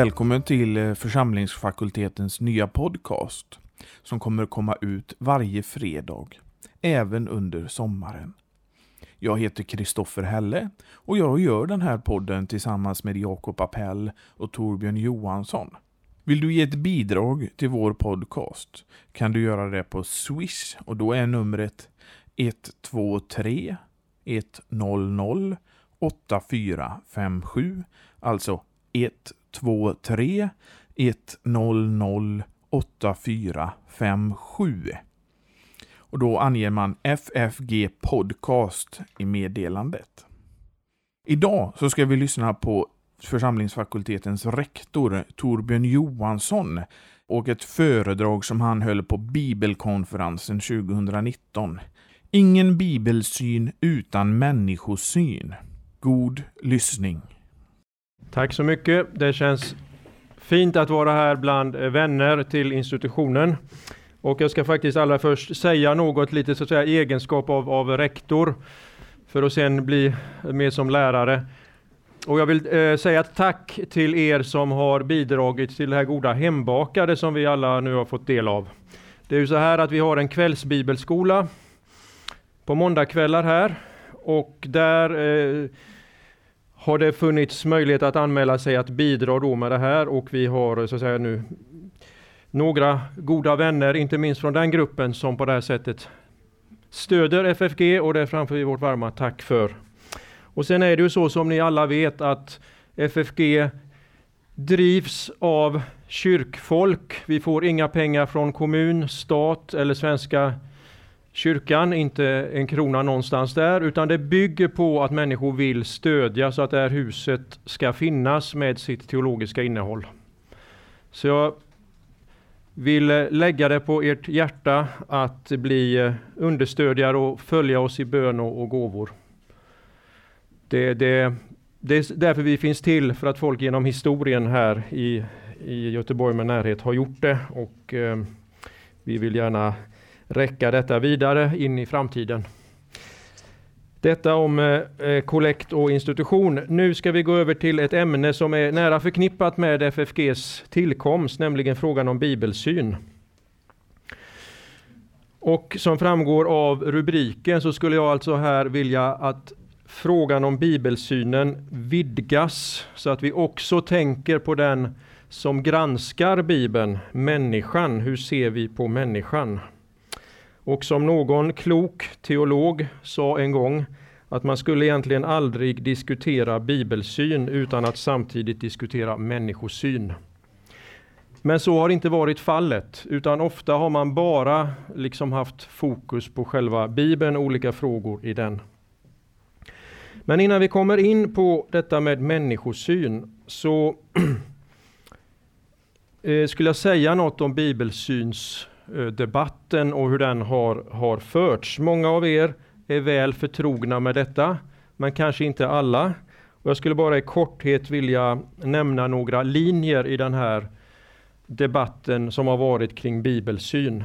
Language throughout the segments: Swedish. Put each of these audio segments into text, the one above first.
Välkommen till eh, församlingsfakultetens nya podcast som kommer komma ut varje fredag, även under sommaren. Jag heter Kristoffer Helle och jag gör den här podden tillsammans med Jakob Appell och Torbjörn Johansson. Vill du ge ett bidrag till vår podcast kan du göra det på Swish och då är numret 123 100 8457 alltså 123 100 8457. Och då anger man FFG Podcast i meddelandet. Idag så ska vi lyssna på församlingsfakultetens rektor Torbjörn Johansson och ett föredrag som han höll på Bibelkonferensen 2019. Ingen bibelsyn utan människosyn. God lyssning. Tack så mycket. Det känns fint att vara här bland eh, vänner till institutionen. Och jag ska faktiskt allra först säga något lite så att säga egenskap av, av rektor för att sen bli med som lärare. Och jag vill eh, säga tack till er som har bidragit till det här goda hembakade som vi alla nu har fått del av. Det är ju så här att vi har en kvällsbibelskola på måndagkvällar här och där eh, har det funnits möjlighet att anmäla sig att bidra då med det här och vi har så att säga nu några goda vänner, inte minst från den gruppen, som på det här sättet stöder FFG och det framför vi vårt varma tack för. Och sen är det ju så som ni alla vet att FFG drivs av kyrkfolk. Vi får inga pengar från kommun, stat eller svenska kyrkan, inte en krona någonstans där, utan det bygger på att människor vill stödja så att det här huset ska finnas med sitt teologiska innehåll. Så jag vill lägga det på ert hjärta att bli understödjare och följa oss i bön och, och gåvor. Det, det, det är därför vi finns till, för att folk genom historien här i, i Göteborg med närhet har gjort det. Och eh, vi vill gärna räcka detta vidare in i framtiden. Detta om eh, eh, kollekt och institution. Nu ska vi gå över till ett ämne som är nära förknippat med FFGs tillkomst, nämligen frågan om bibelsyn. Och som framgår av rubriken så skulle jag alltså här vilja att frågan om bibelsynen vidgas så att vi också tänker på den som granskar Bibeln, människan. Hur ser vi på människan? Och som någon klok teolog sa en gång att man skulle egentligen aldrig diskutera bibelsyn utan att samtidigt diskutera människosyn. Men så har inte varit fallet, utan ofta har man bara liksom haft fokus på själva Bibeln och olika frågor i den. Men innan vi kommer in på detta med människosyn så eh, skulle jag säga något om bibelsyns Eh, debatten och hur den har, har förts. Många av er är väl förtrogna med detta, men kanske inte alla. Och jag skulle bara i korthet vilja nämna några linjer i den här debatten som har varit kring bibelsyn.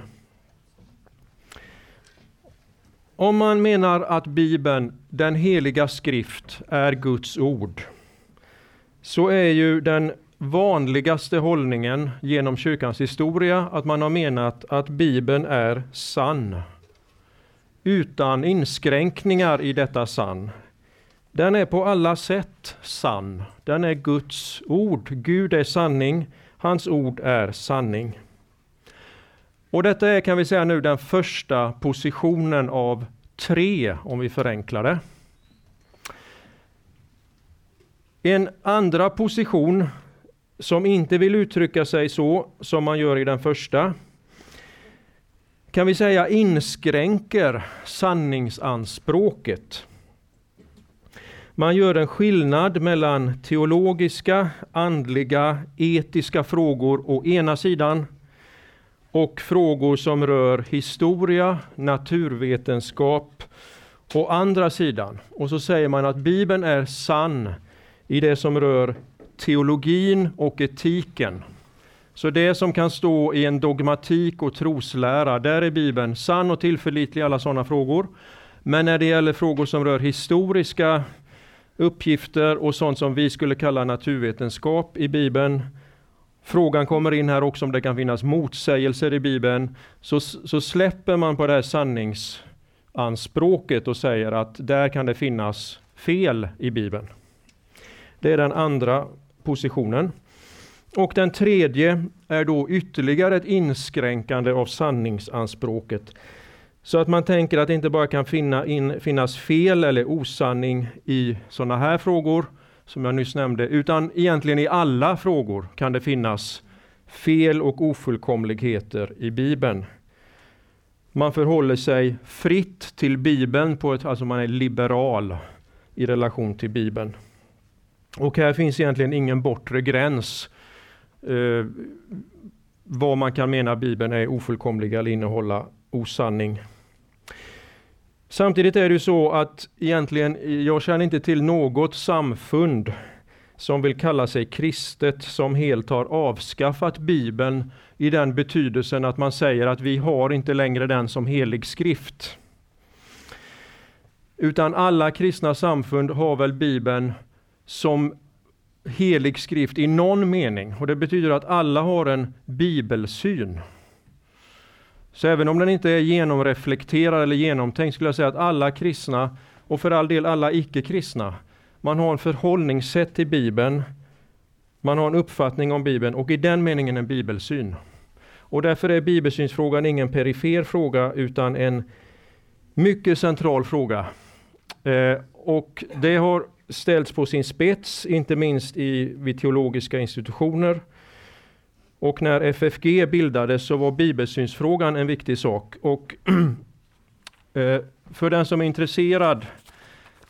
Om man menar att Bibeln, den heliga skrift, är Guds ord, så är ju den vanligaste hållningen genom kyrkans historia att man har menat att Bibeln är sann. Utan inskränkningar i detta sann. Den är på alla sätt sann. Den är Guds ord. Gud är sanning. Hans ord är sanning. Och detta är kan vi säga nu den första positionen av tre om vi förenklar det. En andra position som inte vill uttrycka sig så som man gör i den första kan vi säga inskränker sanningsanspråket. Man gör en skillnad mellan teologiska, andliga, etiska frågor å ena sidan och frågor som rör historia, naturvetenskap å andra sidan. Och så säger man att Bibeln är sann i det som rör teologin och etiken. Så det som kan stå i en dogmatik och troslära, där är Bibeln sann och tillförlitlig i alla sådana frågor. Men när det gäller frågor som rör historiska uppgifter och sånt som vi skulle kalla naturvetenskap i Bibeln, frågan kommer in här också om det kan finnas motsägelser i Bibeln, så, så släpper man på det här sanningsanspråket och säger att där kan det finnas fel i Bibeln. Det är den andra positionen. Och den tredje är då ytterligare ett inskränkande av sanningsanspråket. Så att man tänker att det inte bara kan finna in, finnas fel eller osanning i sådana här frågor, som jag nyss nämnde, utan egentligen i alla frågor kan det finnas fel och ofullkomligheter i Bibeln. Man förhåller sig fritt till Bibeln, på ett, alltså man är liberal i relation till Bibeln. Och här finns egentligen ingen bortre gräns eh, vad man kan mena Bibeln är ofullkomlig eller innehålla osanning. Samtidigt är det ju så att egentligen, jag känner inte till något samfund som vill kalla sig kristet som helt har avskaffat Bibeln i den betydelsen att man säger att vi har inte längre den som helig skrift. Utan alla kristna samfund har väl Bibeln som helig skrift i någon mening. Och Det betyder att alla har en bibelsyn. Så även om den inte är genomreflekterad eller genomtänkt skulle jag säga att alla kristna, och för all del alla icke-kristna, man har en förhållningssätt till Bibeln, man har en uppfattning om Bibeln och i den meningen en bibelsyn. Och därför är bibelsynsfrågan ingen perifer fråga utan en mycket central fråga. Eh, och det har ställts på sin spets, inte minst i, vid teologiska institutioner. Och när FFG bildades så var bibelsynsfrågan en viktig sak. Och eh, för den som är intresserad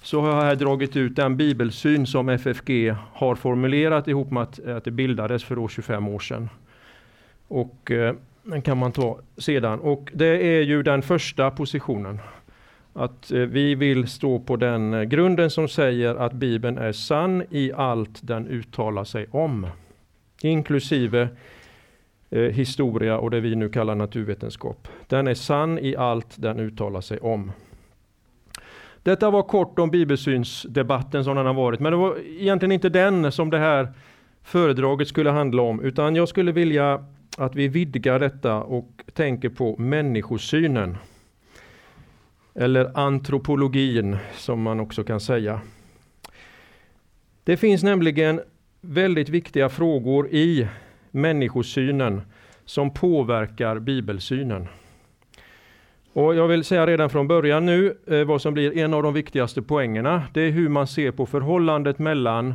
så har jag här dragit ut den bibelsyn som FFG har formulerat ihop med att, att det bildades för år 25 år sedan. Och eh, den kan man ta sedan. Och det är ju den första positionen att eh, vi vill stå på den eh, grunden som säger att Bibeln är sann i allt den uttalar sig om. Inklusive eh, historia och det vi nu kallar naturvetenskap. Den är sann i allt den uttalar sig om. Detta var kort om bibelsynsdebatten som den har varit, men det var egentligen inte den som det här föredraget skulle handla om, utan jag skulle vilja att vi vidgar detta och tänker på människosynen. Eller antropologin som man också kan säga. Det finns nämligen väldigt viktiga frågor i människosynen som påverkar bibelsynen. Och jag vill säga redan från början nu eh, vad som blir en av de viktigaste poängerna. Det är hur man ser på förhållandet mellan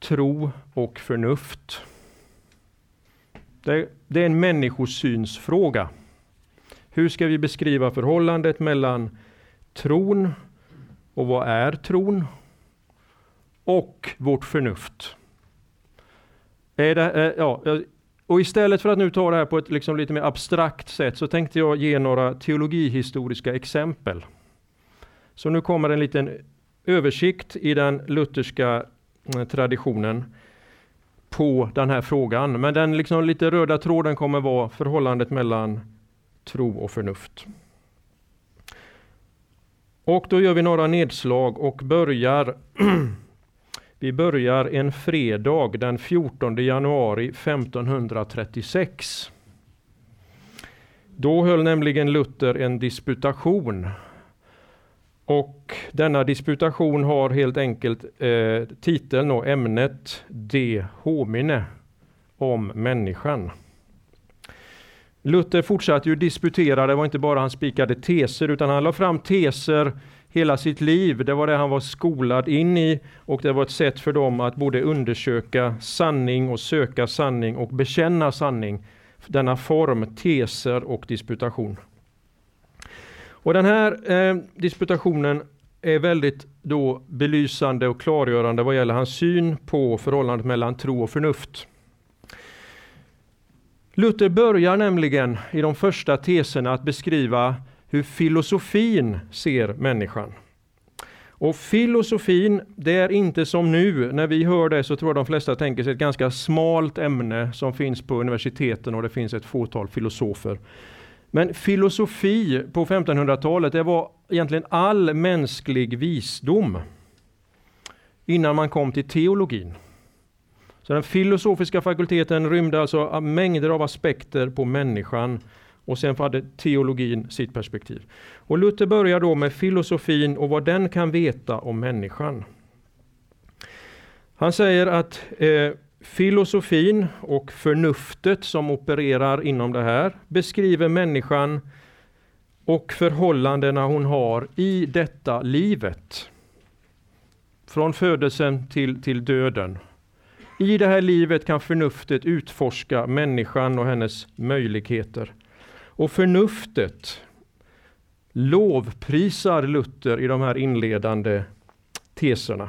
tro och förnuft. Det, det är en människosynsfråga. Hur ska vi beskriva förhållandet mellan tron och vad är tron? Och vårt förnuft. Är det, eh, ja, och istället för att nu ta det här på ett liksom lite mer abstrakt sätt så tänkte jag ge några teologihistoriska exempel. Så nu kommer en liten översikt i den lutherska eh, traditionen på den här frågan. Men den liksom lite röda tråden kommer vara förhållandet mellan tro och förnuft. Och då gör vi några nedslag och börjar Vi börjar en fredag den 14 januari 1536. Då höll nämligen Luther en disputation. Och denna disputation har helt enkelt eh, titeln och ämnet De homine, om människan. Luther fortsatte ju disputera, det var inte bara han spikade teser utan han la fram teser hela sitt liv. Det var det han var skolad in i och det var ett sätt för dem att både undersöka sanning och söka sanning och bekänna sanning. Denna form, teser och disputation. Och den här eh, disputationen är väldigt då belysande och klargörande vad gäller hans syn på förhållandet mellan tro och förnuft. Luther börjar nämligen i de första teserna att beskriva hur filosofin ser människan. Och filosofin, det är inte som nu, när vi hör det så tror jag de flesta tänker sig ett ganska smalt ämne som finns på universiteten och det finns ett fåtal filosofer. Men filosofi på 1500-talet, det var egentligen all mänsklig visdom innan man kom till teologin. Så den filosofiska fakulteten rymde alltså mängder av aspekter på människan och sen hade teologin sitt perspektiv. Och Luther börjar då med filosofin och vad den kan veta om människan. Han säger att eh, filosofin och förnuftet som opererar inom det här beskriver människan och förhållandena hon har i detta livet. Från födelsen till, till döden. I det här livet kan förnuftet utforska människan och hennes möjligheter. Och förnuftet lovprisar Luther i de här inledande teserna.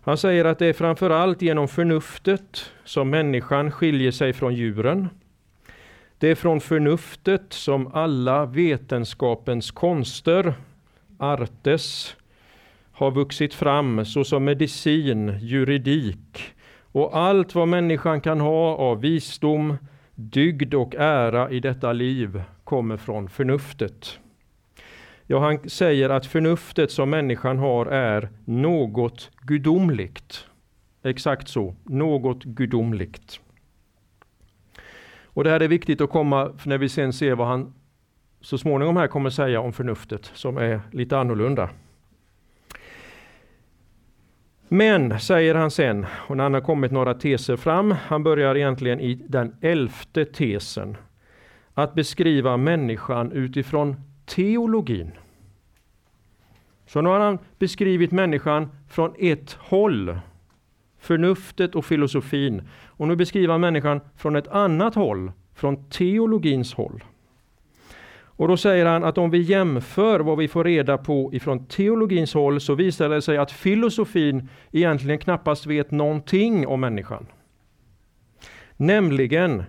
Han säger att det är framförallt genom förnuftet som människan skiljer sig från djuren. Det är från förnuftet som alla vetenskapens konster, artes, har vuxit fram såsom medicin, juridik och allt vad människan kan ha av visdom, dygd och ära i detta liv kommer från förnuftet. Ja, han säger att förnuftet som människan har är något gudomligt. Exakt så, något gudomligt. Och det här är viktigt att komma när vi sen ser vad han så småningom här kommer säga om förnuftet som är lite annorlunda. Men, säger han sen, och när han har kommit några teser fram, han börjar egentligen i den elfte tesen, att beskriva människan utifrån teologin. Så nu har han beskrivit människan från ett håll, förnuftet och filosofin. Och nu beskriver han människan från ett annat håll, från teologins håll. Och då säger han att om vi jämför vad vi får reda på ifrån teologins håll så visar det sig att filosofin egentligen knappast vet någonting om människan. Nämligen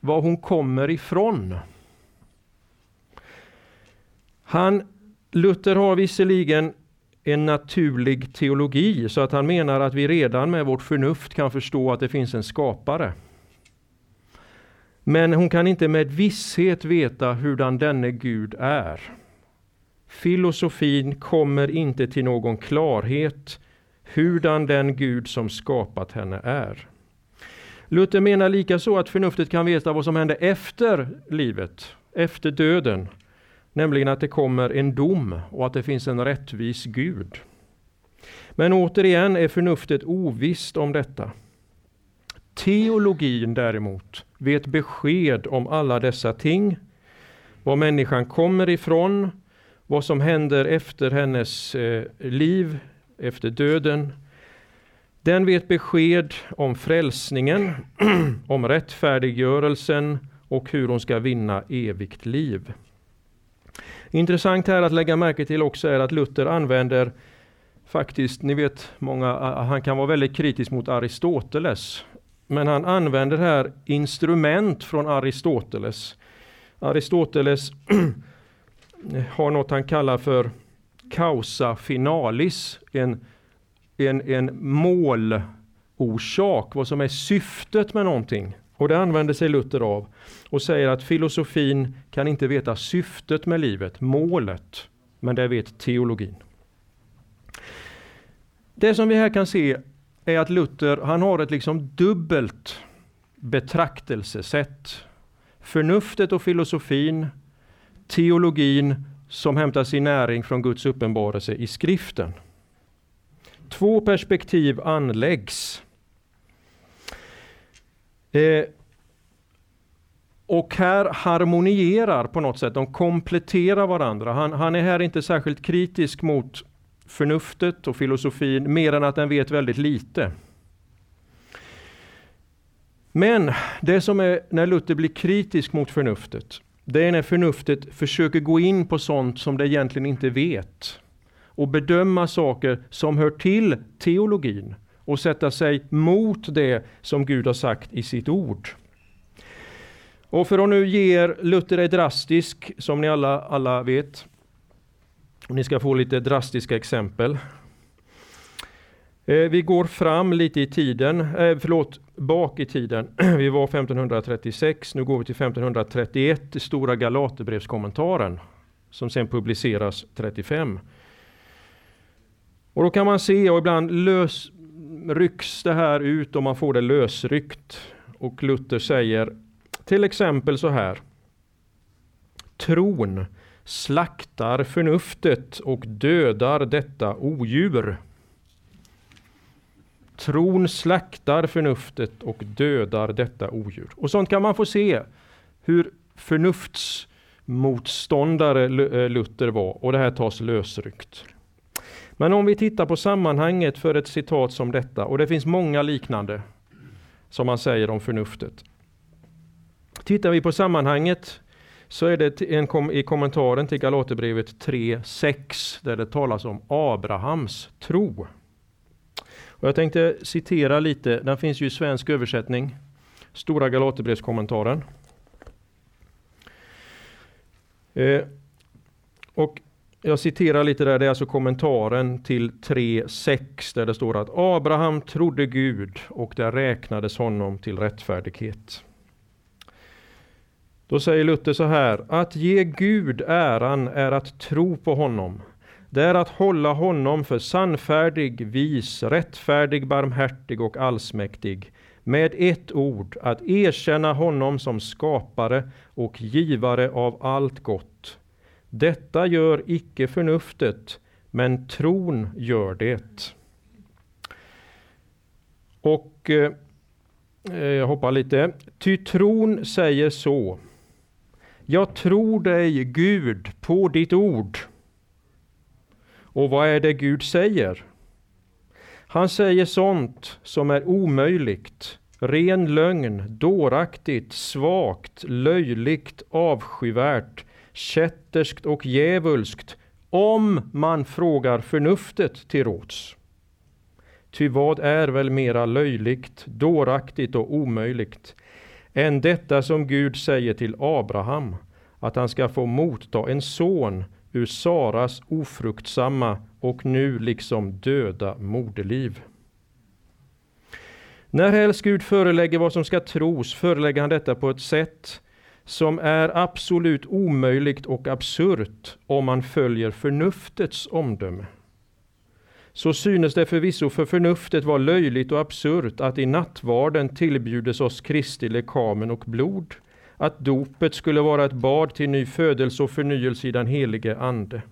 var hon kommer ifrån. Han, Luther har visserligen en naturlig teologi så att han menar att vi redan med vårt förnuft kan förstå att det finns en skapare. Men hon kan inte med visshet veta hurdan denne Gud är. Filosofin kommer inte till någon klarhet hurdan den Gud som skapat henne är. Luther menar likaså att förnuftet kan veta vad som händer efter livet, efter döden. Nämligen att det kommer en dom och att det finns en rättvis Gud. Men återigen är förnuftet ovisst om detta. Teologin däremot vet besked om alla dessa ting. Var människan kommer ifrån, vad som händer efter hennes eh, liv, efter döden. Den vet besked om frälsningen, om rättfärdiggörelsen och hur hon ska vinna evigt liv. Intressant här att lägga märke till också är att Luther använder faktiskt, ni vet många, han kan vara väldigt kritisk mot Aristoteles. Men han använder här instrument från Aristoteles. Aristoteles har något han kallar för causa finalis, en, en, en målorsak, vad som är syftet med någonting. Och det använder sig Luther av och säger att filosofin kan inte veta syftet med livet, målet, men det vet teologin. Det som vi här kan se är att Luther han har ett liksom dubbelt betraktelsesätt. Förnuftet och filosofin, teologin som hämtar sin näring från Guds uppenbarelse i skriften. Två perspektiv anläggs. Eh, och här harmonierar på något sätt, de kompletterar varandra. Han, han är här inte särskilt kritisk mot förnuftet och filosofin mer än att den vet väldigt lite. Men det som är när Luther blir kritisk mot förnuftet, det är när förnuftet försöker gå in på sånt som det egentligen inte vet och bedöma saker som hör till teologin och sätta sig mot det som Gud har sagt i sitt ord. Och för att nu ge Luther är drastisk, som ni alla, alla vet, ni ska få lite drastiska exempel. Eh, vi går fram lite i tiden, eh, förlåt, bak i tiden. Vi var 1536, nu går vi till 1531, den stora Galaterbrevskommentaren som sen publiceras 35. Och då kan man se, och ibland lös, rycks det här ut och man får det lösryckt. Och Luther säger till exempel så här. Tron slaktar förnuftet och dödar detta odjur. Tron slaktar förnuftet och dödar detta odjur. Och sånt kan man få se hur förnuftsmotståndare eh, Luther var och det här tas lösryckt. Men om vi tittar på sammanhanget för ett citat som detta, och det finns många liknande som man säger om förnuftet. Tittar vi på sammanhanget så är det en kom i kommentaren till Galaterbrevet 3.6 där det talas om Abrahams tro. Och jag tänkte citera lite, den finns ju i svensk översättning. Stora Galaterbrevskommentaren. Eh, och jag citerar lite där, det är alltså kommentaren till 3.6 där det står att Abraham trodde Gud och det räknades honom till rättfärdighet. Då säger Luther så här, att ge Gud äran är att tro på honom. Det är att hålla honom för sannfärdig, vis, rättfärdig, barmhärtig och allsmäktig. Med ett ord, att erkänna honom som skapare och givare av allt gott. Detta gör icke förnuftet, men tron gör det. Och eh, jag hoppar lite. Ty tron säger så. Jag tror dig Gud på ditt ord. Och vad är det Gud säger? Han säger sånt som är omöjligt, ren lögn, dåraktigt, svagt, löjligt, avskyvärt, kätterskt och djävulskt, om man frågar förnuftet till råds. Ty vad är väl mera löjligt, dåraktigt och omöjligt än detta som Gud säger till Abraham, att han ska få motta en son ur Saras ofruktsamma och nu liksom döda moderliv. När helst Gud förelägger vad som ska tros förelägger han detta på ett sätt som är absolut omöjligt och absurt om man följer förnuftets omdöme. Så synes det förvisso för förnuftet vara löjligt och absurt att i nattvarden tillbjudes oss Kristi lekamen och blod, att dopet skulle vara ett bad till ny födelse och förnyelse i den helige Ande.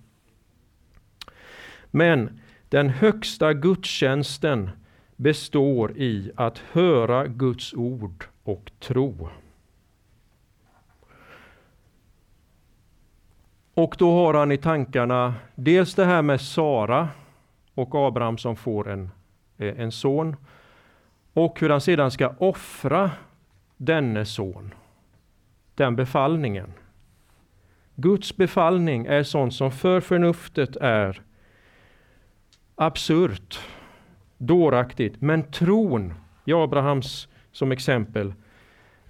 Men den högsta gudstjänsten består i att höra Guds ord och tro. Och då har han i tankarna dels det här med Sara och Abraham som får en, eh, en son. Och hur han sedan ska offra denne son. Den befallningen. Guds befallning är sånt som för förnuftet är absurt, dåraktigt. Men tron, i Abrahams som exempel,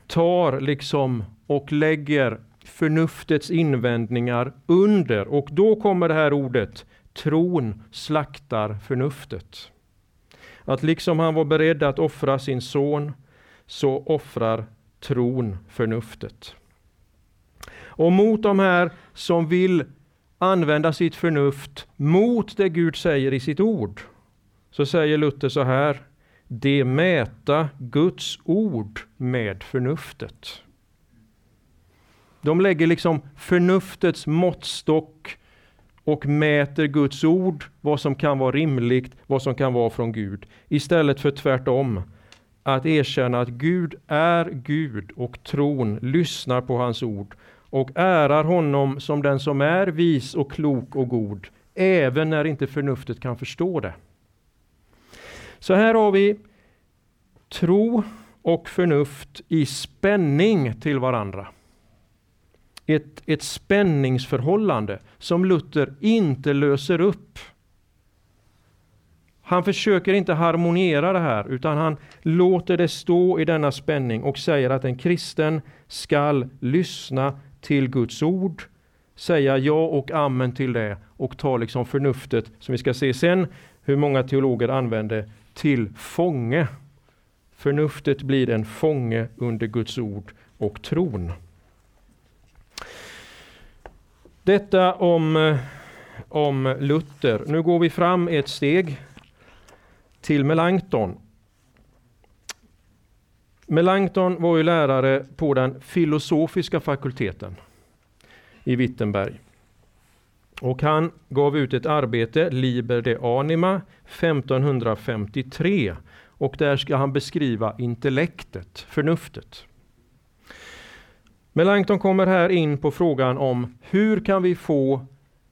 tar liksom och lägger förnuftets invändningar under. Och då kommer det här ordet, tron slaktar förnuftet. Att liksom han var beredd att offra sin son, så offrar tron förnuftet. Och mot de här som vill använda sitt förnuft mot det Gud säger i sitt ord, så säger Luther så här, de mäta Guds ord med förnuftet. De lägger liksom förnuftets måttstock och mäter Guds ord, vad som kan vara rimligt, vad som kan vara från Gud. Istället för tvärtom, att erkänna att Gud är Gud och tron lyssnar på hans ord och ärar honom som den som är vis och klok och god, även när inte förnuftet kan förstå det. Så här har vi tro och förnuft i spänning till varandra ett, ett spänningsförhållande som Luther inte löser upp. Han försöker inte harmoniera det här utan han låter det stå i denna spänning och säger att en kristen skall lyssna till Guds ord, säga ja och amen till det och ta liksom förnuftet, som vi ska se sen hur många teologer använder, till fånge. Förnuftet blir en fånge under Guds ord och tron. Detta om, eh, om Luther. Nu går vi fram ett steg till Melanchthon. Melanchthon var ju lärare på den filosofiska fakulteten i Wittenberg. Och han gav ut ett arbete, Liber de Anima, 1553. Och där ska han beskriva intellektet, förnuftet. Melanchthon kommer här in på frågan om hur kan vi få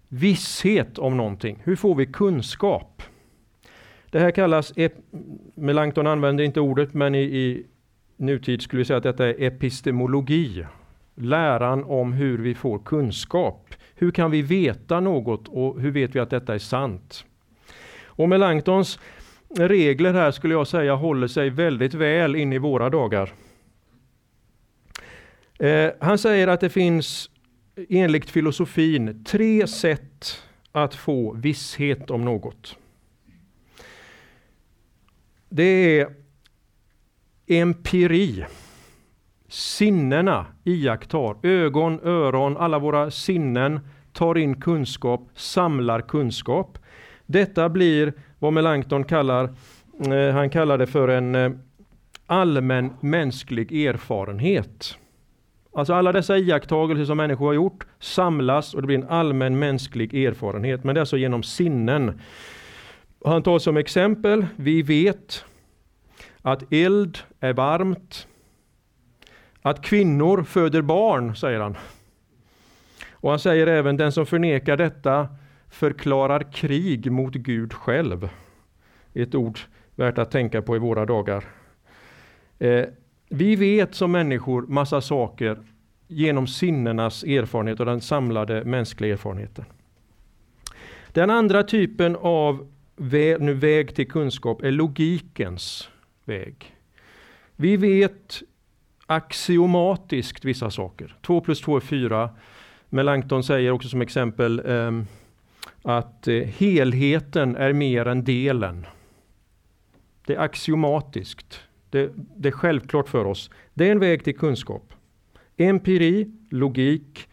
visshet om någonting? Hur får vi kunskap? Det här kallas, Melanchthon använder inte ordet, men i, i nutid skulle vi säga att detta är epistemologi. Läran om hur vi får kunskap. Hur kan vi veta något och hur vet vi att detta är sant? Och Melanchtons regler här skulle jag säga håller sig väldigt väl in i våra dagar. Eh, han säger att det finns enligt filosofin tre sätt att få visshet om något. Det är empiri. Sinnena iakttar, ögon, öron, alla våra sinnen tar in kunskap, samlar kunskap. Detta blir vad Melanchthon kallar, eh, han kallar det för en eh, allmän mänsklig erfarenhet. Alltså alla dessa iakttagelser som människor har gjort samlas och det blir en allmän mänsklig erfarenhet. Men det är alltså genom sinnen. Han tar som exempel, vi vet att eld är varmt, att kvinnor föder barn, säger han. Och han säger även den som förnekar detta förklarar krig mot Gud själv. Ett ord värt att tänka på i våra dagar. Eh, vi vet som människor massa saker genom sinnenas erfarenhet och den samlade mänskliga erfarenheten. Den andra typen av väg, nu väg till kunskap är logikens väg. Vi vet axiomatiskt vissa saker. 2 plus 2 är 4. Melanchthon säger också som exempel um, att uh, helheten är mer än delen. Det är axiomatiskt. Det, det, är självklart för oss. Det är en väg till kunskap. Empiri, logik.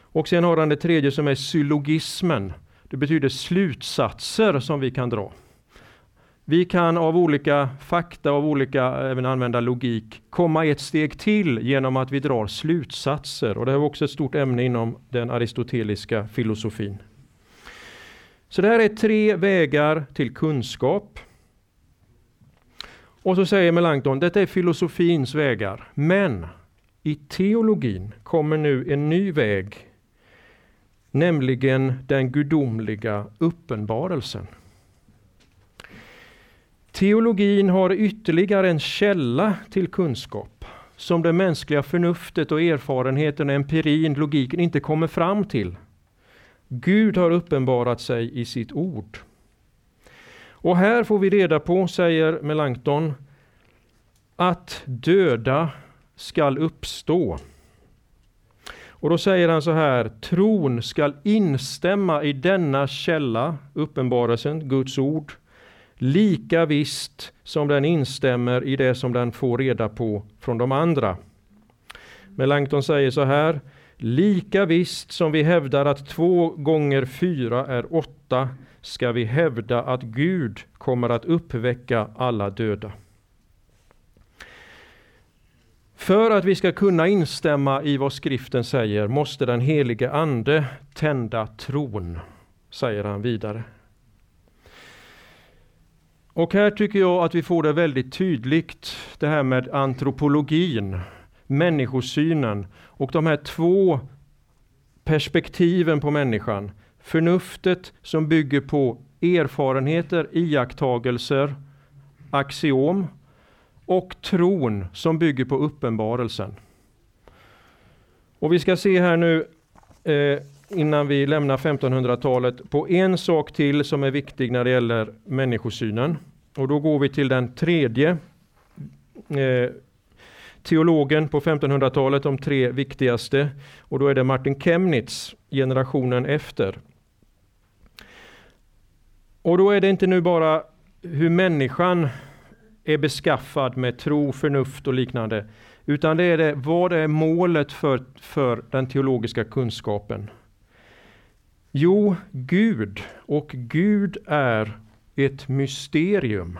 Och sen har han det tredje som är syllogismen. Det betyder slutsatser som vi kan dra. Vi kan av olika fakta, av olika, även använda logik, komma ett steg till genom att vi drar slutsatser. Och det är också ett stort ämne inom den aristoteliska filosofin. Så det här är tre vägar till kunskap. Och så säger Melanchthon, detta är filosofins vägar. Men i teologin kommer nu en ny väg, nämligen den gudomliga uppenbarelsen. Teologin har ytterligare en källa till kunskap som det mänskliga förnuftet och erfarenheten, empirin, logiken inte kommer fram till. Gud har uppenbarat sig i sitt ord. Och här får vi reda på, säger Melanchthon, att döda skall uppstå. Och då säger han så här, tron skall instämma i denna källa, uppenbarelsen, Guds ord, lika visst som den instämmer i det som den får reda på från de andra. Melanchthon säger så här, lika visst som vi hävdar att två gånger fyra är åtta, ska vi hävda att Gud kommer att uppväcka alla döda. För att vi ska kunna instämma i vad skriften säger måste den helige Ande tända tron, säger han vidare. Och här tycker jag att vi får det väldigt tydligt, det här med antropologin, människosynen och de här två perspektiven på människan. Förnuftet som bygger på erfarenheter, iakttagelser, axiom och tron som bygger på uppenbarelsen. Och vi ska se här nu eh, innan vi lämnar 1500-talet på en sak till som är viktig när det gäller människosynen. Och då går vi till den tredje eh, teologen på 1500-talet, de tre viktigaste. Och då är det Martin Chemnitz, generationen efter. Och då är det inte nu bara hur människan är beskaffad med tro, förnuft och liknande. Utan det är det, vad är målet för, för den teologiska kunskapen? Jo, Gud. Och Gud är ett mysterium.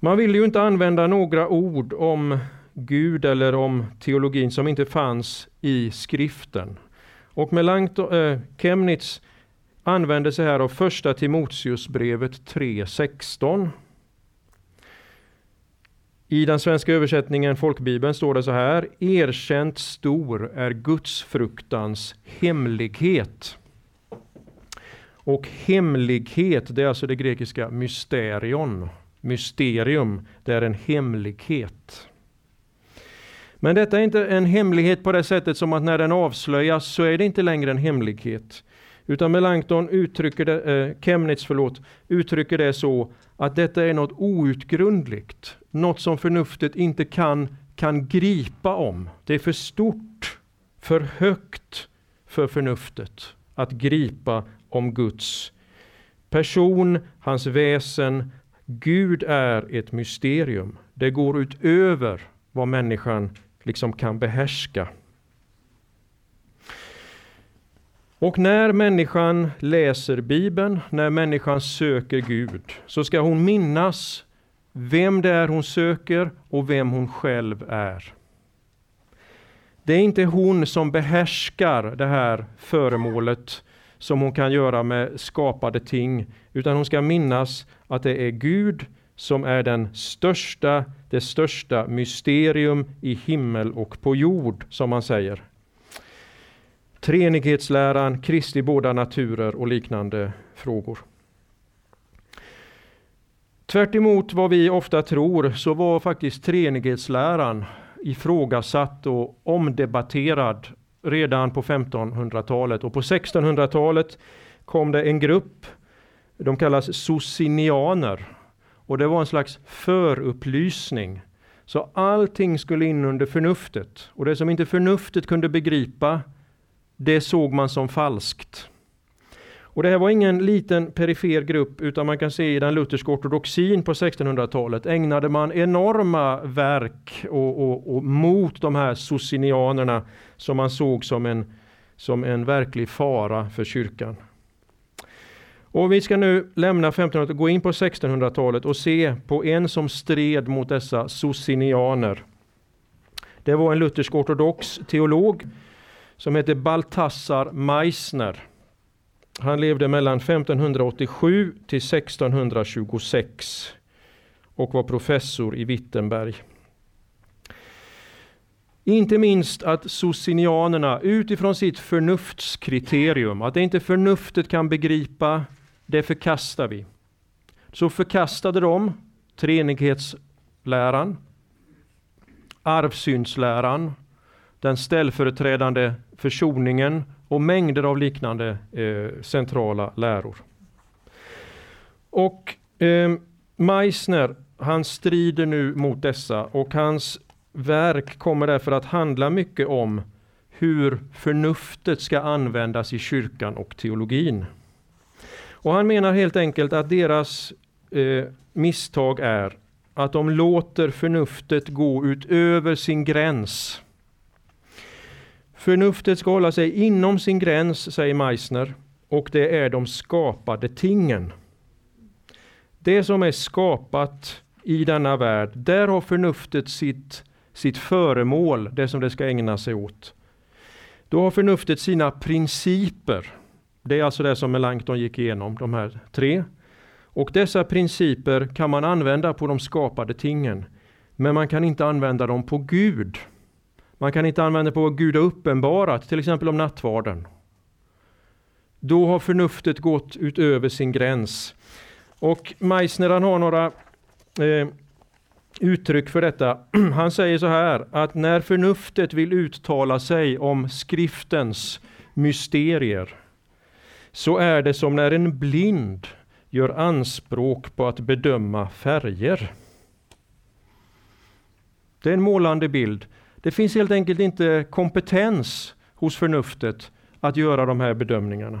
Man vill ju inte använda några ord om Gud eller om teologin som inte fanns i skriften. Och med Langton, äh, eh, Chemnitz använder sig här av första Timoteusbrevet 3.16. I den svenska översättningen, folkbibeln, står det så här. Erkänt stor är gudsfruktans hemlighet. Och hemlighet, det är alltså det grekiska mysterion. Mysterium, det är en hemlighet. Men detta är inte en hemlighet på det sättet som att när den avslöjas så är det inte längre en hemlighet. Utan Melanchthon uttrycker det, eh, Chemnitz förlåt, uttrycker det så att detta är något outgrundligt. Något som förnuftet inte kan, kan gripa om. Det är för stort, för högt för förnuftet att gripa om Guds person, hans väsen. Gud är ett mysterium. Det går utöver vad människan liksom kan behärska. Och när människan läser Bibeln, när människan söker Gud, så ska hon minnas vem det är hon söker och vem hon själv är. Det är inte hon som behärskar det här föremålet som hon kan göra med skapade ting, utan hon ska minnas att det är Gud som är den största, det största mysterium i himmel och på jord, som man säger. Treenighetsläran, Kristi båda naturer och liknande frågor. Tvärt vad vi ofta tror så var faktiskt treenighetsläran ifrågasatt och omdebatterad redan på 1500-talet. Och på 1600-talet kom det en grupp, de kallas socinianer. Och det var en slags förupplysning. Så allting skulle in under förnuftet. Och det som inte förnuftet kunde begripa, det såg man som falskt. Och det här var ingen liten perifer grupp utan man kan se i den lutherska ortodoxin på 1600-talet ägnade man enorma verk och, och, och mot de här socinianerna som man såg som en, som en verklig fara för kyrkan. Och vi ska nu lämna 1500-talet och gå in på 1600-talet och se på en som stred mot dessa socinianer. Det var en luthersk ortodox teolog som hette Balthasar Meissner. Han levde mellan 1587 till 1626 och var professor i Wittenberg. Inte minst att socinianerna utifrån sitt förnuftskriterium, att det inte förnuftet kan begripa, det förkastar vi. Så förkastade de treenighetsläran, arvsyndsläran, den ställföreträdande försoningen och mängder av liknande eh, centrala läror. Och eh, Meissner, han strider nu mot dessa och hans verk kommer därför att handla mycket om hur förnuftet ska användas i kyrkan och teologin. Och han menar helt enkelt att deras eh, misstag är att de låter förnuftet gå utöver sin gräns Förnuftet ska hålla sig inom sin gräns, säger Meissner, och det är de skapade tingen. Det som är skapat i denna värld, där har förnuftet sitt, sitt föremål, det som det ska ägna sig åt. Då har förnuftet sina principer. Det är alltså det som Melanchthon gick igenom, de här tre. Och dessa principer kan man använda på de skapade tingen. Men man kan inte använda dem på Gud. Man kan inte använda på vad Gud har uppenbarat, till exempel om nattvarden. Då har förnuftet gått utöver sin gräns. Och Meissner han har några eh, uttryck för detta. Han säger så här att när förnuftet vill uttala sig om skriftens mysterier så är det som när en blind gör anspråk på att bedöma färger. Det är en målande bild. Det finns helt enkelt inte kompetens hos förnuftet att göra de här bedömningarna.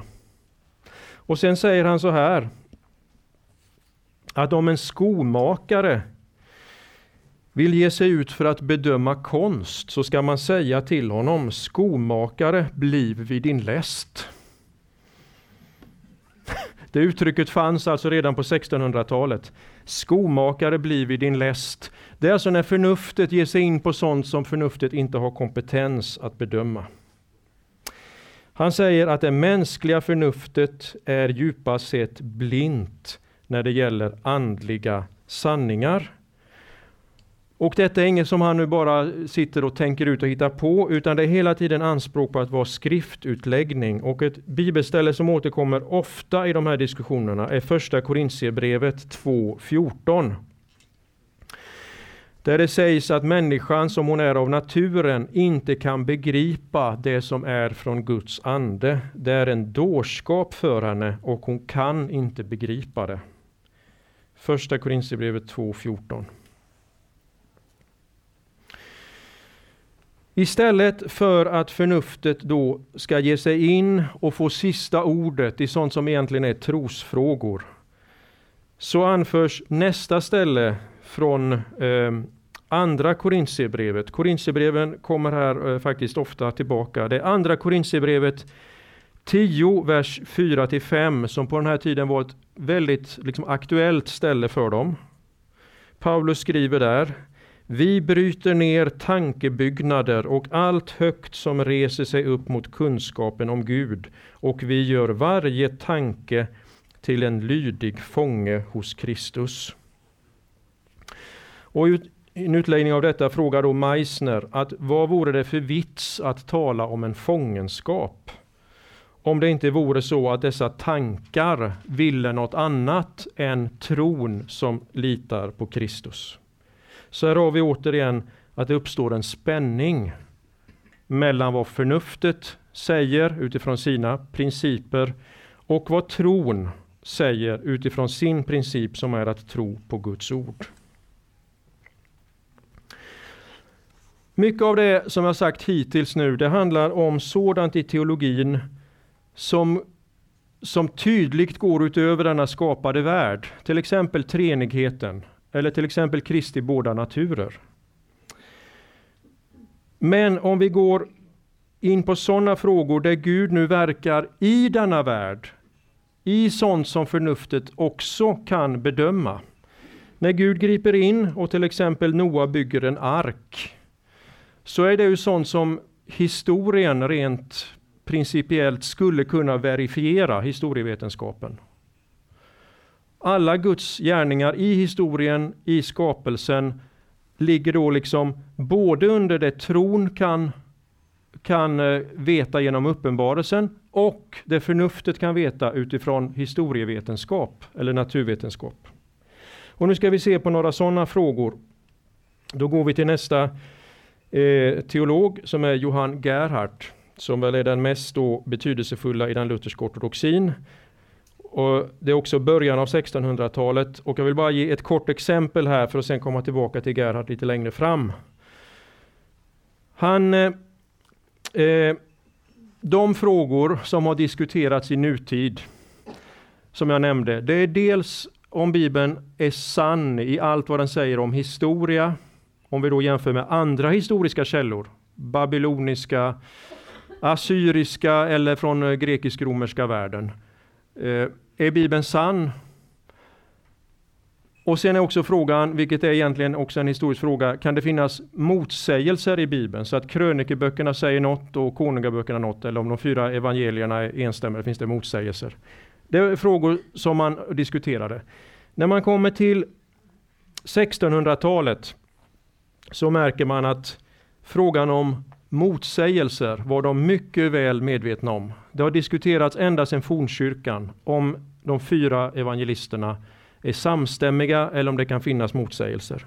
Och sen säger han så här, att om en skomakare vill ge sig ut för att bedöma konst så ska man säga till honom, skomakare, bliv vid din läst. Det uttrycket fanns alltså redan på 1600-talet. Skomakare bliv vid din läst. Det är alltså när förnuftet ger sig in på sånt som förnuftet inte har kompetens att bedöma. Han säger att det mänskliga förnuftet är djupast sett blint när det gäller andliga sanningar. Och detta är inget som han nu bara sitter och tänker ut och hittar på, utan det är hela tiden anspråk på att vara skriftutläggning. Och ett bibelställe som återkommer ofta i de här diskussionerna är första Korintierbrevet 2.14. Där det sägs att människan som hon är av naturen inte kan begripa det som är från Guds ande. Det är en dårskap för henne och hon kan inte begripa det. Första Korintierbrevet 2.14. Istället för att förnuftet då ska ge sig in och få sista ordet i sånt som egentligen är trosfrågor, så anförs nästa ställe från eh, andra Korintierbrevet. Korintierbreven kommer här eh, faktiskt ofta tillbaka. Det är andra Korintierbrevet 10, vers 4-5, som på den här tiden var ett väldigt liksom, aktuellt ställe för dem. Paulus skriver där vi bryter ner tankebyggnader och allt högt som reser sig upp mot kunskapen om Gud och vi gör varje tanke till en lydig fånge hos Kristus. Och en utläggning av detta frågar då Meissner att vad vore det för vits att tala om en fångenskap? Om det inte vore så att dessa tankar ville något annat än tron som litar på Kristus. Så här har vi återigen att det uppstår en spänning mellan vad förnuftet säger utifrån sina principer och vad tron säger utifrån sin princip som är att tro på Guds ord. Mycket av det som jag sagt hittills nu, det handlar om sådant i teologin som, som tydligt går utöver denna skapade värld. Till exempel treenigheten, eller till exempel Kristi båda naturer. Men om vi går in på sådana frågor där Gud nu verkar i denna värld, i sånt som förnuftet också kan bedöma. När Gud griper in och till exempel Noa bygger en ark, så är det ju sånt som historien rent principiellt skulle kunna verifiera historievetenskapen alla Guds gärningar i historien, i skapelsen, ligger då liksom både under det tron kan, kan eh, veta genom uppenbarelsen och det förnuftet kan veta utifrån historievetenskap eller naturvetenskap. Och nu ska vi se på några sådana frågor. Då går vi till nästa eh, teolog som är Johann Gerhardt, som väl är den mest då betydelsefulla i den lutherska ortodoxin. Och det är också början av 1600-talet och jag vill bara ge ett kort exempel här för att sen komma tillbaka till Gerhard lite längre fram. Han, eh, eh, de frågor som har diskuterats i nutid, som jag nämnde, det är dels om Bibeln är sann i allt vad den säger om historia, om vi då jämför med andra historiska källor, babyloniska, assyriska eller från eh, grekisk-romerska världen. Eh, är Bibeln sann? Och sen är också frågan, vilket är egentligen också en historisk fråga, kan det finnas motsägelser i Bibeln? Så att krönikeböckerna säger något och konungaböckerna något, eller om de fyra evangelierna är enstämmiga, finns det motsägelser? Det är frågor som man diskuterade. När man kommer till 1600-talet så märker man att frågan om motsägelser var de mycket väl medvetna om. Det har diskuterats ända sedan fornkyrkan om de fyra evangelisterna är samstämmiga eller om det kan finnas motsägelser.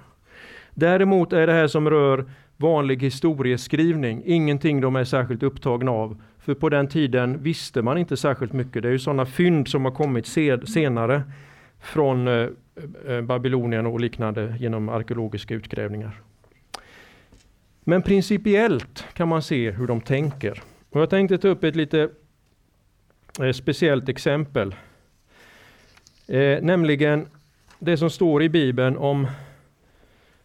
Däremot är det här som rör vanlig historieskrivning ingenting de är särskilt upptagna av. För på den tiden visste man inte särskilt mycket. Det är ju sådana fynd som har kommit senare från eh, eh, Babylonien och liknande genom arkeologiska utgrävningar. Men principiellt kan man se hur de tänker. Och jag tänkte ta upp ett lite eh, speciellt exempel. Eh, nämligen det som står i Bibeln om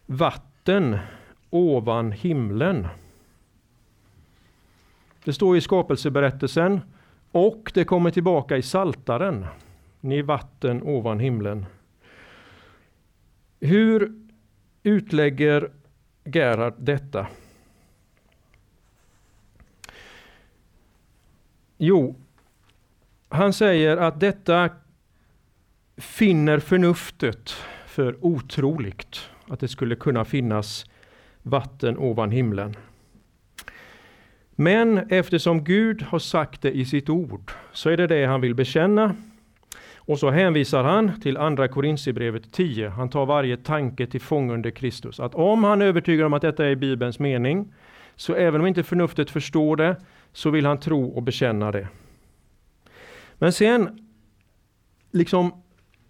vatten ovan himlen. Det står i skapelseberättelsen och det kommer tillbaka i Saltaren. ni vatten ovan himlen. Hur utlägger Gerhard detta? Jo, han säger att detta finner förnuftet för otroligt, att det skulle kunna finnas vatten ovan himlen. Men eftersom Gud har sagt det i sitt ord så är det det han vill bekänna. Och så hänvisar han till andra Korintierbrevet 10. Han tar varje tanke till fånga under Kristus. Att om han är övertygad om att detta är Bibelns mening, så även om inte förnuftet förstår det, så vill han tro och bekänna det. Men sen liksom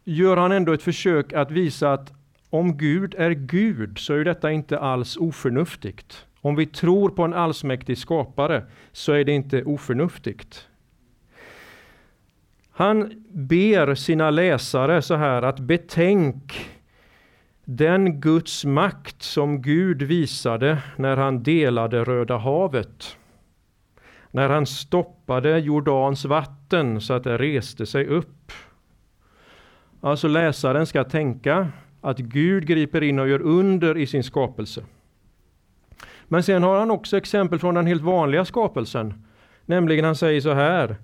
gör han ändå ett försök att visa att om Gud är Gud så är detta inte alls oförnuftigt. Om vi tror på en allsmäktig skapare så är det inte oförnuftigt. Han ber sina läsare så här att betänk den Guds makt som Gud visade när han delade Röda havet. När han stoppade Jordans vatten så att det reste sig upp. Alltså läsaren ska tänka att Gud griper in och gör under i sin skapelse. Men sen har han också exempel från den helt vanliga skapelsen. Nämligen han säger så här.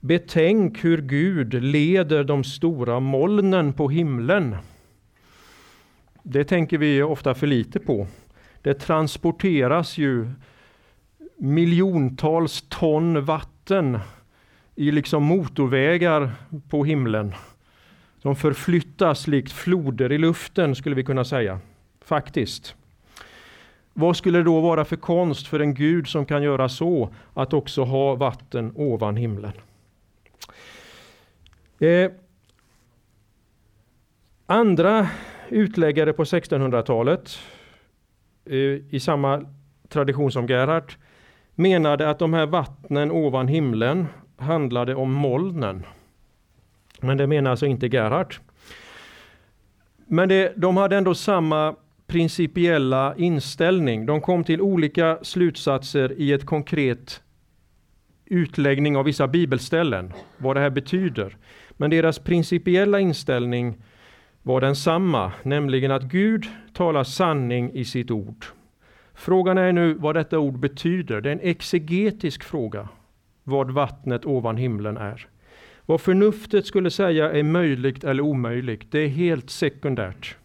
Betänk hur Gud leder de stora molnen på himlen. Det tänker vi ofta för lite på. Det transporteras ju miljontals ton vatten i liksom motorvägar på himlen. De förflyttas likt floder i luften skulle vi kunna säga. Faktiskt. Vad skulle det då vara för konst för en Gud som kan göra så, att också ha vatten ovan himlen? Eh, andra utläggare på 1600-talet, eh, i samma tradition som Gerhard, menade att de här vattnen ovan himlen handlade om molnen. Men det menar alltså inte Gerhard. Men det, de hade ändå samma principiella inställning. De kom till olika slutsatser i ett konkret utläggning av vissa bibelställen, vad det här betyder. Men deras principiella inställning var densamma, nämligen att Gud talar sanning i sitt ord. Frågan är nu vad detta ord betyder. Det är en exegetisk fråga, vad vattnet ovan himlen är. Vad förnuftet skulle säga är möjligt eller omöjligt, det är helt sekundärt.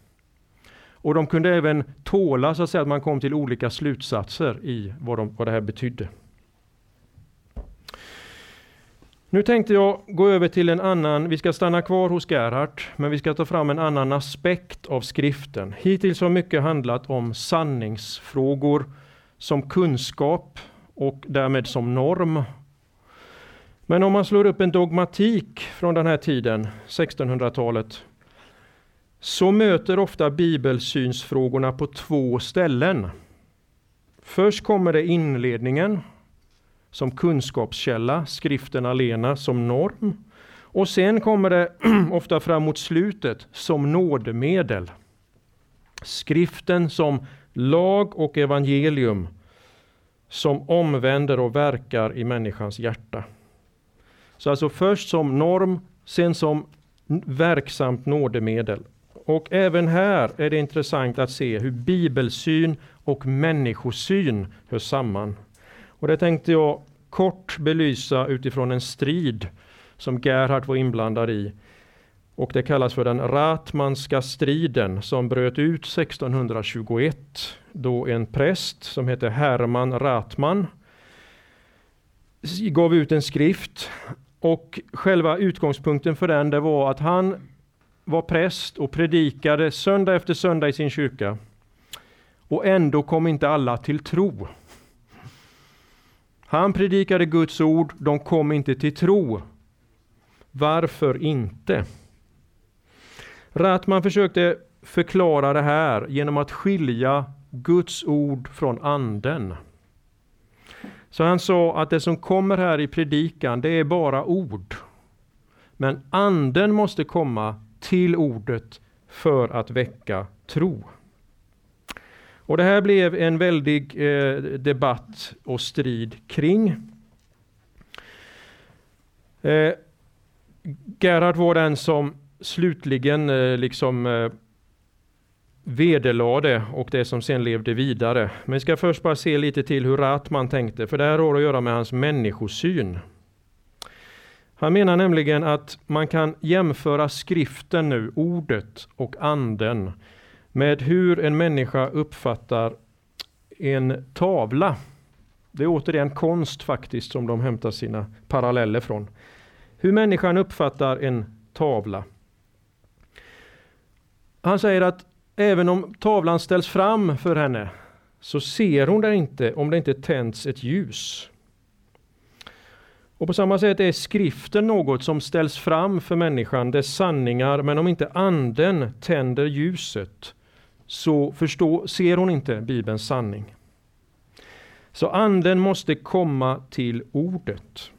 Och de kunde även tåla så att, säga, att man kom till olika slutsatser i vad, de, vad det här betydde. Nu tänkte jag gå över till en annan, vi ska stanna kvar hos Gerhard, men vi ska ta fram en annan aspekt av skriften. Hittills har mycket handlat om sanningsfrågor som kunskap och därmed som norm. Men om man slår upp en dogmatik från den här tiden, 1600-talet, så möter ofta bibelsynsfrågorna på två ställen. Först kommer det inledningen som kunskapskälla, skriften alena som norm. Och sen kommer det ofta fram mot slutet som nådemedel. Skriften som lag och evangelium som omvänder och verkar i människans hjärta. Så alltså först som norm, sen som verksamt nådemedel. Och även här är det intressant att se hur bibelsyn och människosyn hör samman. Och det tänkte jag kort belysa utifrån en strid som Gerhard var inblandad i. Och det kallas för den Ratmanska striden som bröt ut 1621 då en präst som heter Herman Ratman gav ut en skrift och själva utgångspunkten för den det var att han var präst och predikade söndag efter söndag i sin kyrka. Och ändå kom inte alla till tro. Han predikade Guds ord, de kom inte till tro. Varför inte? Ratman försökte förklara det här genom att skilja Guds ord från anden. Så han sa att det som kommer här i predikan, det är bara ord. Men anden måste komma till ordet för att väcka tro. Och det här blev en väldig eh, debatt och strid kring. Eh, Gerhard var den som slutligen eh, liksom eh, vederlade och det som sen levde vidare. Men vi ska först bara se lite till hur Ratman tänkte, för det här har att göra med hans människosyn. Han menar nämligen att man kan jämföra skriften nu, ordet och anden, med hur en människa uppfattar en tavla. Det är återigen konst faktiskt som de hämtar sina paralleller från. Hur människan uppfattar en tavla. Han säger att även om tavlan ställs fram för henne så ser hon den inte om det inte tänds ett ljus. Och på samma sätt är skriften något som ställs fram för människan, dess sanningar, men om inte anden tänder ljuset så förstå, ser hon inte Bibelns sanning. Så anden måste komma till ordet.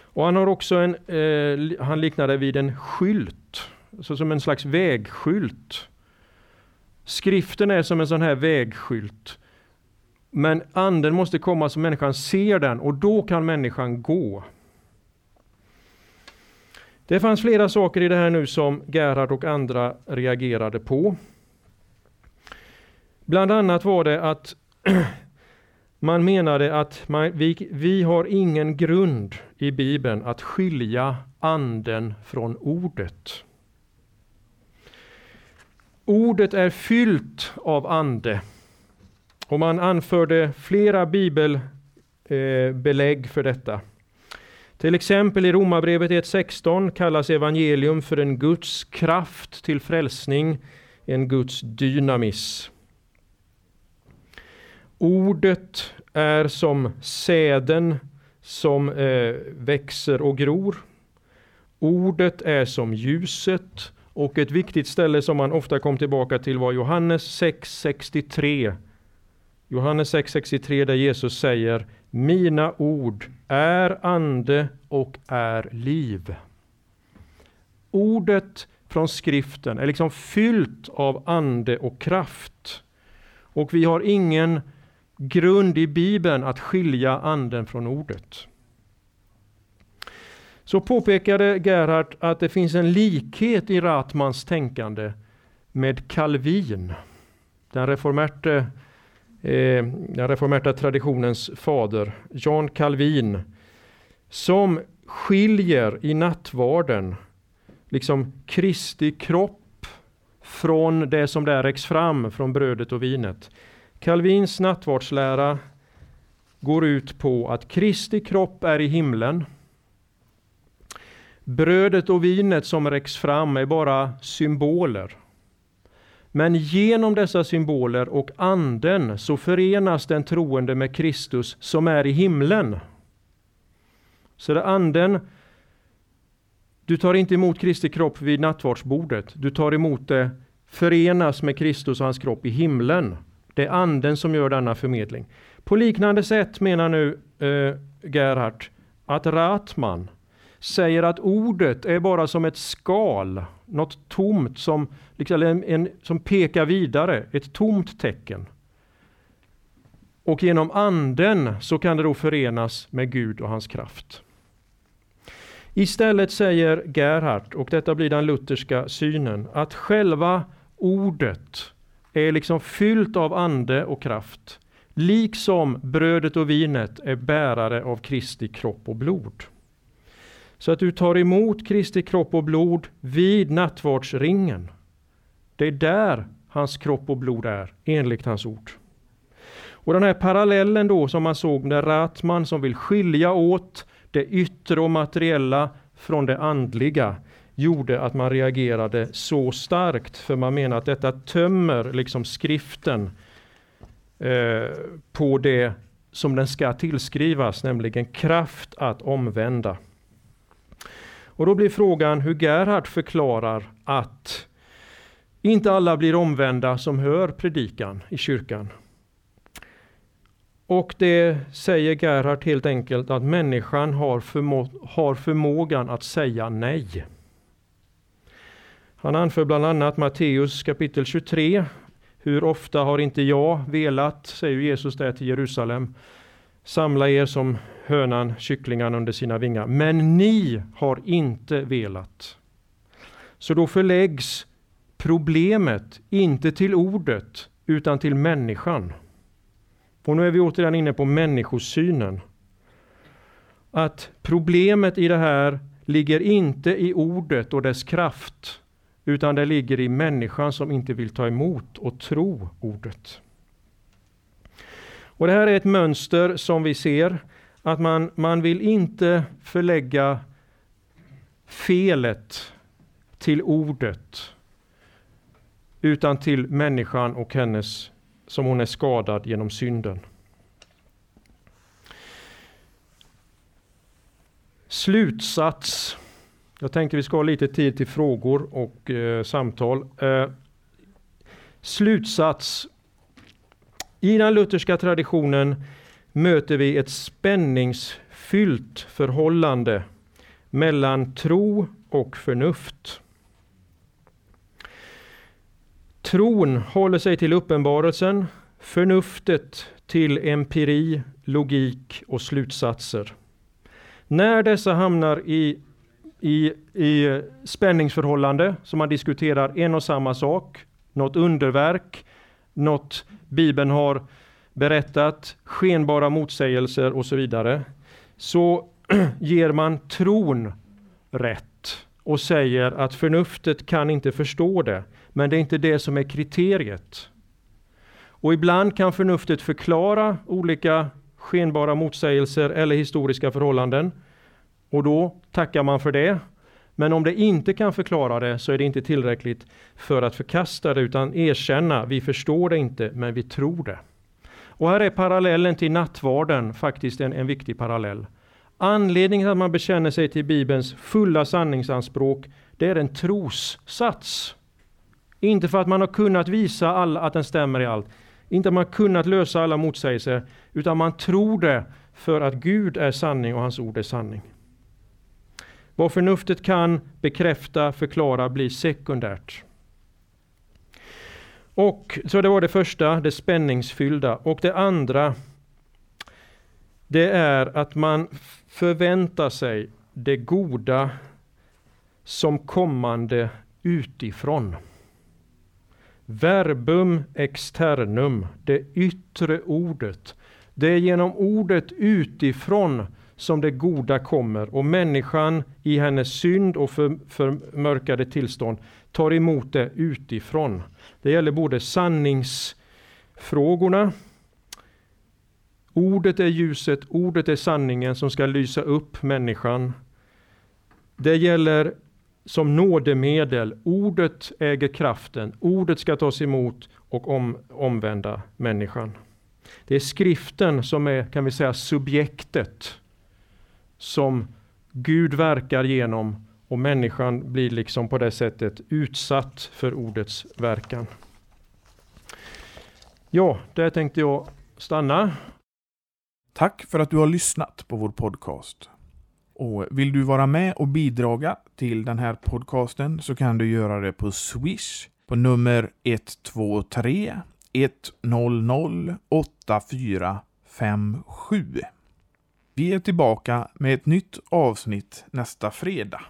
Och han har också en, eh, han liknar det vid en skylt, så som en slags vägskylt. Skriften är som en sån här vägskylt. Men anden måste komma så människan ser den och då kan människan gå. Det fanns flera saker i det här nu som Gerhard och andra reagerade på. Bland annat var det att man menade att man, vi, vi har ingen grund i Bibeln att skilja anden från ordet. Ordet är fyllt av ande. Och man anförde flera bibelbelägg eh, för detta. Till exempel i Romarbrevet 1.16 kallas evangelium för en Guds kraft till frälsning, en Guds dynamis. Ordet är som säden som eh, växer och gror. Ordet är som ljuset och ett viktigt ställe som man ofta kom tillbaka till var Johannes 6.63. Johannes 6.63 där Jesus säger Mina ord är ande och är liv. Ordet från skriften är liksom fyllt av ande och kraft. Och vi har ingen grund i Bibeln att skilja anden från ordet. Så påpekade Gerhard att det finns en likhet i Ratmans tänkande med Calvin, den reformerte eh, den reformerta traditionens fader, John Calvin, som skiljer i nattvarden liksom Kristi kropp från det som där räcks fram från brödet och vinet. Calvins nattvardslära går ut på att Kristi kropp är i himlen. Brödet och vinet som räcks fram är bara symboler. Men genom dessa symboler och anden så förenas den troende med Kristus som är i himlen. Så det är anden, du tar inte emot Kristi kropp vid nattvardsbordet. Du tar emot det, förenas med Kristus och hans kropp i himlen. Det är anden som gör denna förmedling. På liknande sätt menar nu eh, Gerhard att Ratman säger att ordet är bara som ett skal, något tomt som, liksom en, en, som pekar vidare, ett tomt tecken. Och genom anden så kan det då förenas med Gud och hans kraft. Istället säger Gerhard, och detta blir den lutherska synen, att själva ordet är liksom fyllt av ande och kraft. Liksom brödet och vinet är bärare av Kristi kropp och blod. Så att du tar emot Kristi kropp och blod vid nattvardsringen. Det är där hans kropp och blod är, enligt hans ord. Och den här parallellen då som man såg med Ratman som vill skilja åt det yttre och materiella från det andliga gjorde att man reagerade så starkt. För man menar att detta tömmer liksom skriften eh, på det som den ska tillskrivas, nämligen kraft att omvända. Och då blir frågan hur Gerhard förklarar att inte alla blir omvända som hör predikan i kyrkan. Och det säger Gerhard helt enkelt att människan har, förmå har förmågan att säga nej. Han anför bland annat Matteus kapitel 23. Hur ofta har inte jag velat, säger Jesus där till Jerusalem, samla er som hönan kycklingarna under sina vingar. Men ni har inte velat. Så då förläggs problemet inte till ordet utan till människan. Och nu är vi återigen inne på människosynen. Att problemet i det här ligger inte i ordet och dess kraft, utan det ligger i människan som inte vill ta emot och tro ordet. Och Det här är ett mönster som vi ser, att man, man vill inte förlägga felet till ordet, utan till människan och hennes, som hon är skadad genom synden. Slutsats. Jag tänkte vi ska ha lite tid till frågor och eh, samtal. Eh, slutsats. I den lutherska traditionen möter vi ett spänningsfyllt förhållande mellan tro och förnuft. Tron håller sig till uppenbarelsen, förnuftet till empiri, logik och slutsatser. När dessa hamnar i, i, i spänningsförhållande, som man diskuterar en och samma sak, något underverk, något Bibeln har berättat, skenbara motsägelser och så vidare, så ger man tron rätt och säger att förnuftet kan inte förstå det, men det är inte det som är kriteriet. Och ibland kan förnuftet förklara olika skenbara motsägelser eller historiska förhållanden. Och då tackar man för det. Men om det inte kan förklara det så är det inte tillräckligt för att förkasta det utan erkänna, vi förstår det inte men vi tror det. Och här är parallellen till nattvarden faktiskt en, en viktig parallell. Anledningen till att man bekänner sig till Bibelns fulla sanningsanspråk, det är en trossats. Inte för att man har kunnat visa all, att den stämmer i allt. Inte att man har kunnat lösa alla motsägelser, utan man tror det för att Gud är sanning och hans ord är sanning. Vad förnuftet kan bekräfta, förklara, blir sekundärt. Och Så det var det första, det spänningsfyllda. Och det andra, det är att man förväntar sig det goda som kommande utifrån. Verbum externum, det yttre ordet. Det är genom ordet utifrån som det goda kommer och människan i hennes synd och för, förmörkade tillstånd tar emot det utifrån. Det gäller både sanningsfrågorna, Ordet är ljuset, ordet är sanningen som ska lysa upp människan. Det gäller som nådemedel. Ordet äger kraften. Ordet ska tas emot och om, omvända människan. Det är skriften som är, kan vi säga, subjektet som Gud verkar genom och människan blir liksom på det sättet utsatt för ordets verkan. Ja, där tänkte jag stanna. Tack för att du har lyssnat på vår podcast. Och vill du vara med och bidraga till den här podcasten så kan du göra det på Swish på nummer 123 100 8457. Vi är tillbaka med ett nytt avsnitt nästa fredag.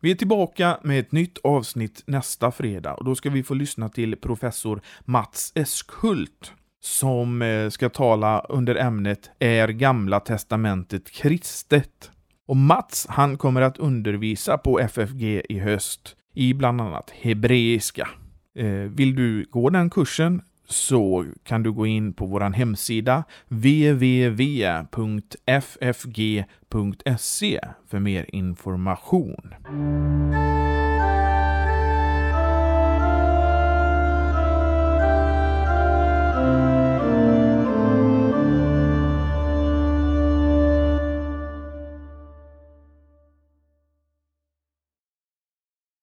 Vi är tillbaka med ett nytt avsnitt nästa fredag och då ska vi få lyssna till professor Mats Eskhult som eh, ska tala under ämnet Är Gamla Testamentet kristet? Och Mats, han kommer att undervisa på FFG i höst i bland annat hebreiska. Eh, vill du gå den kursen så kan du gå in på vår hemsida www.ffg.se för mer information.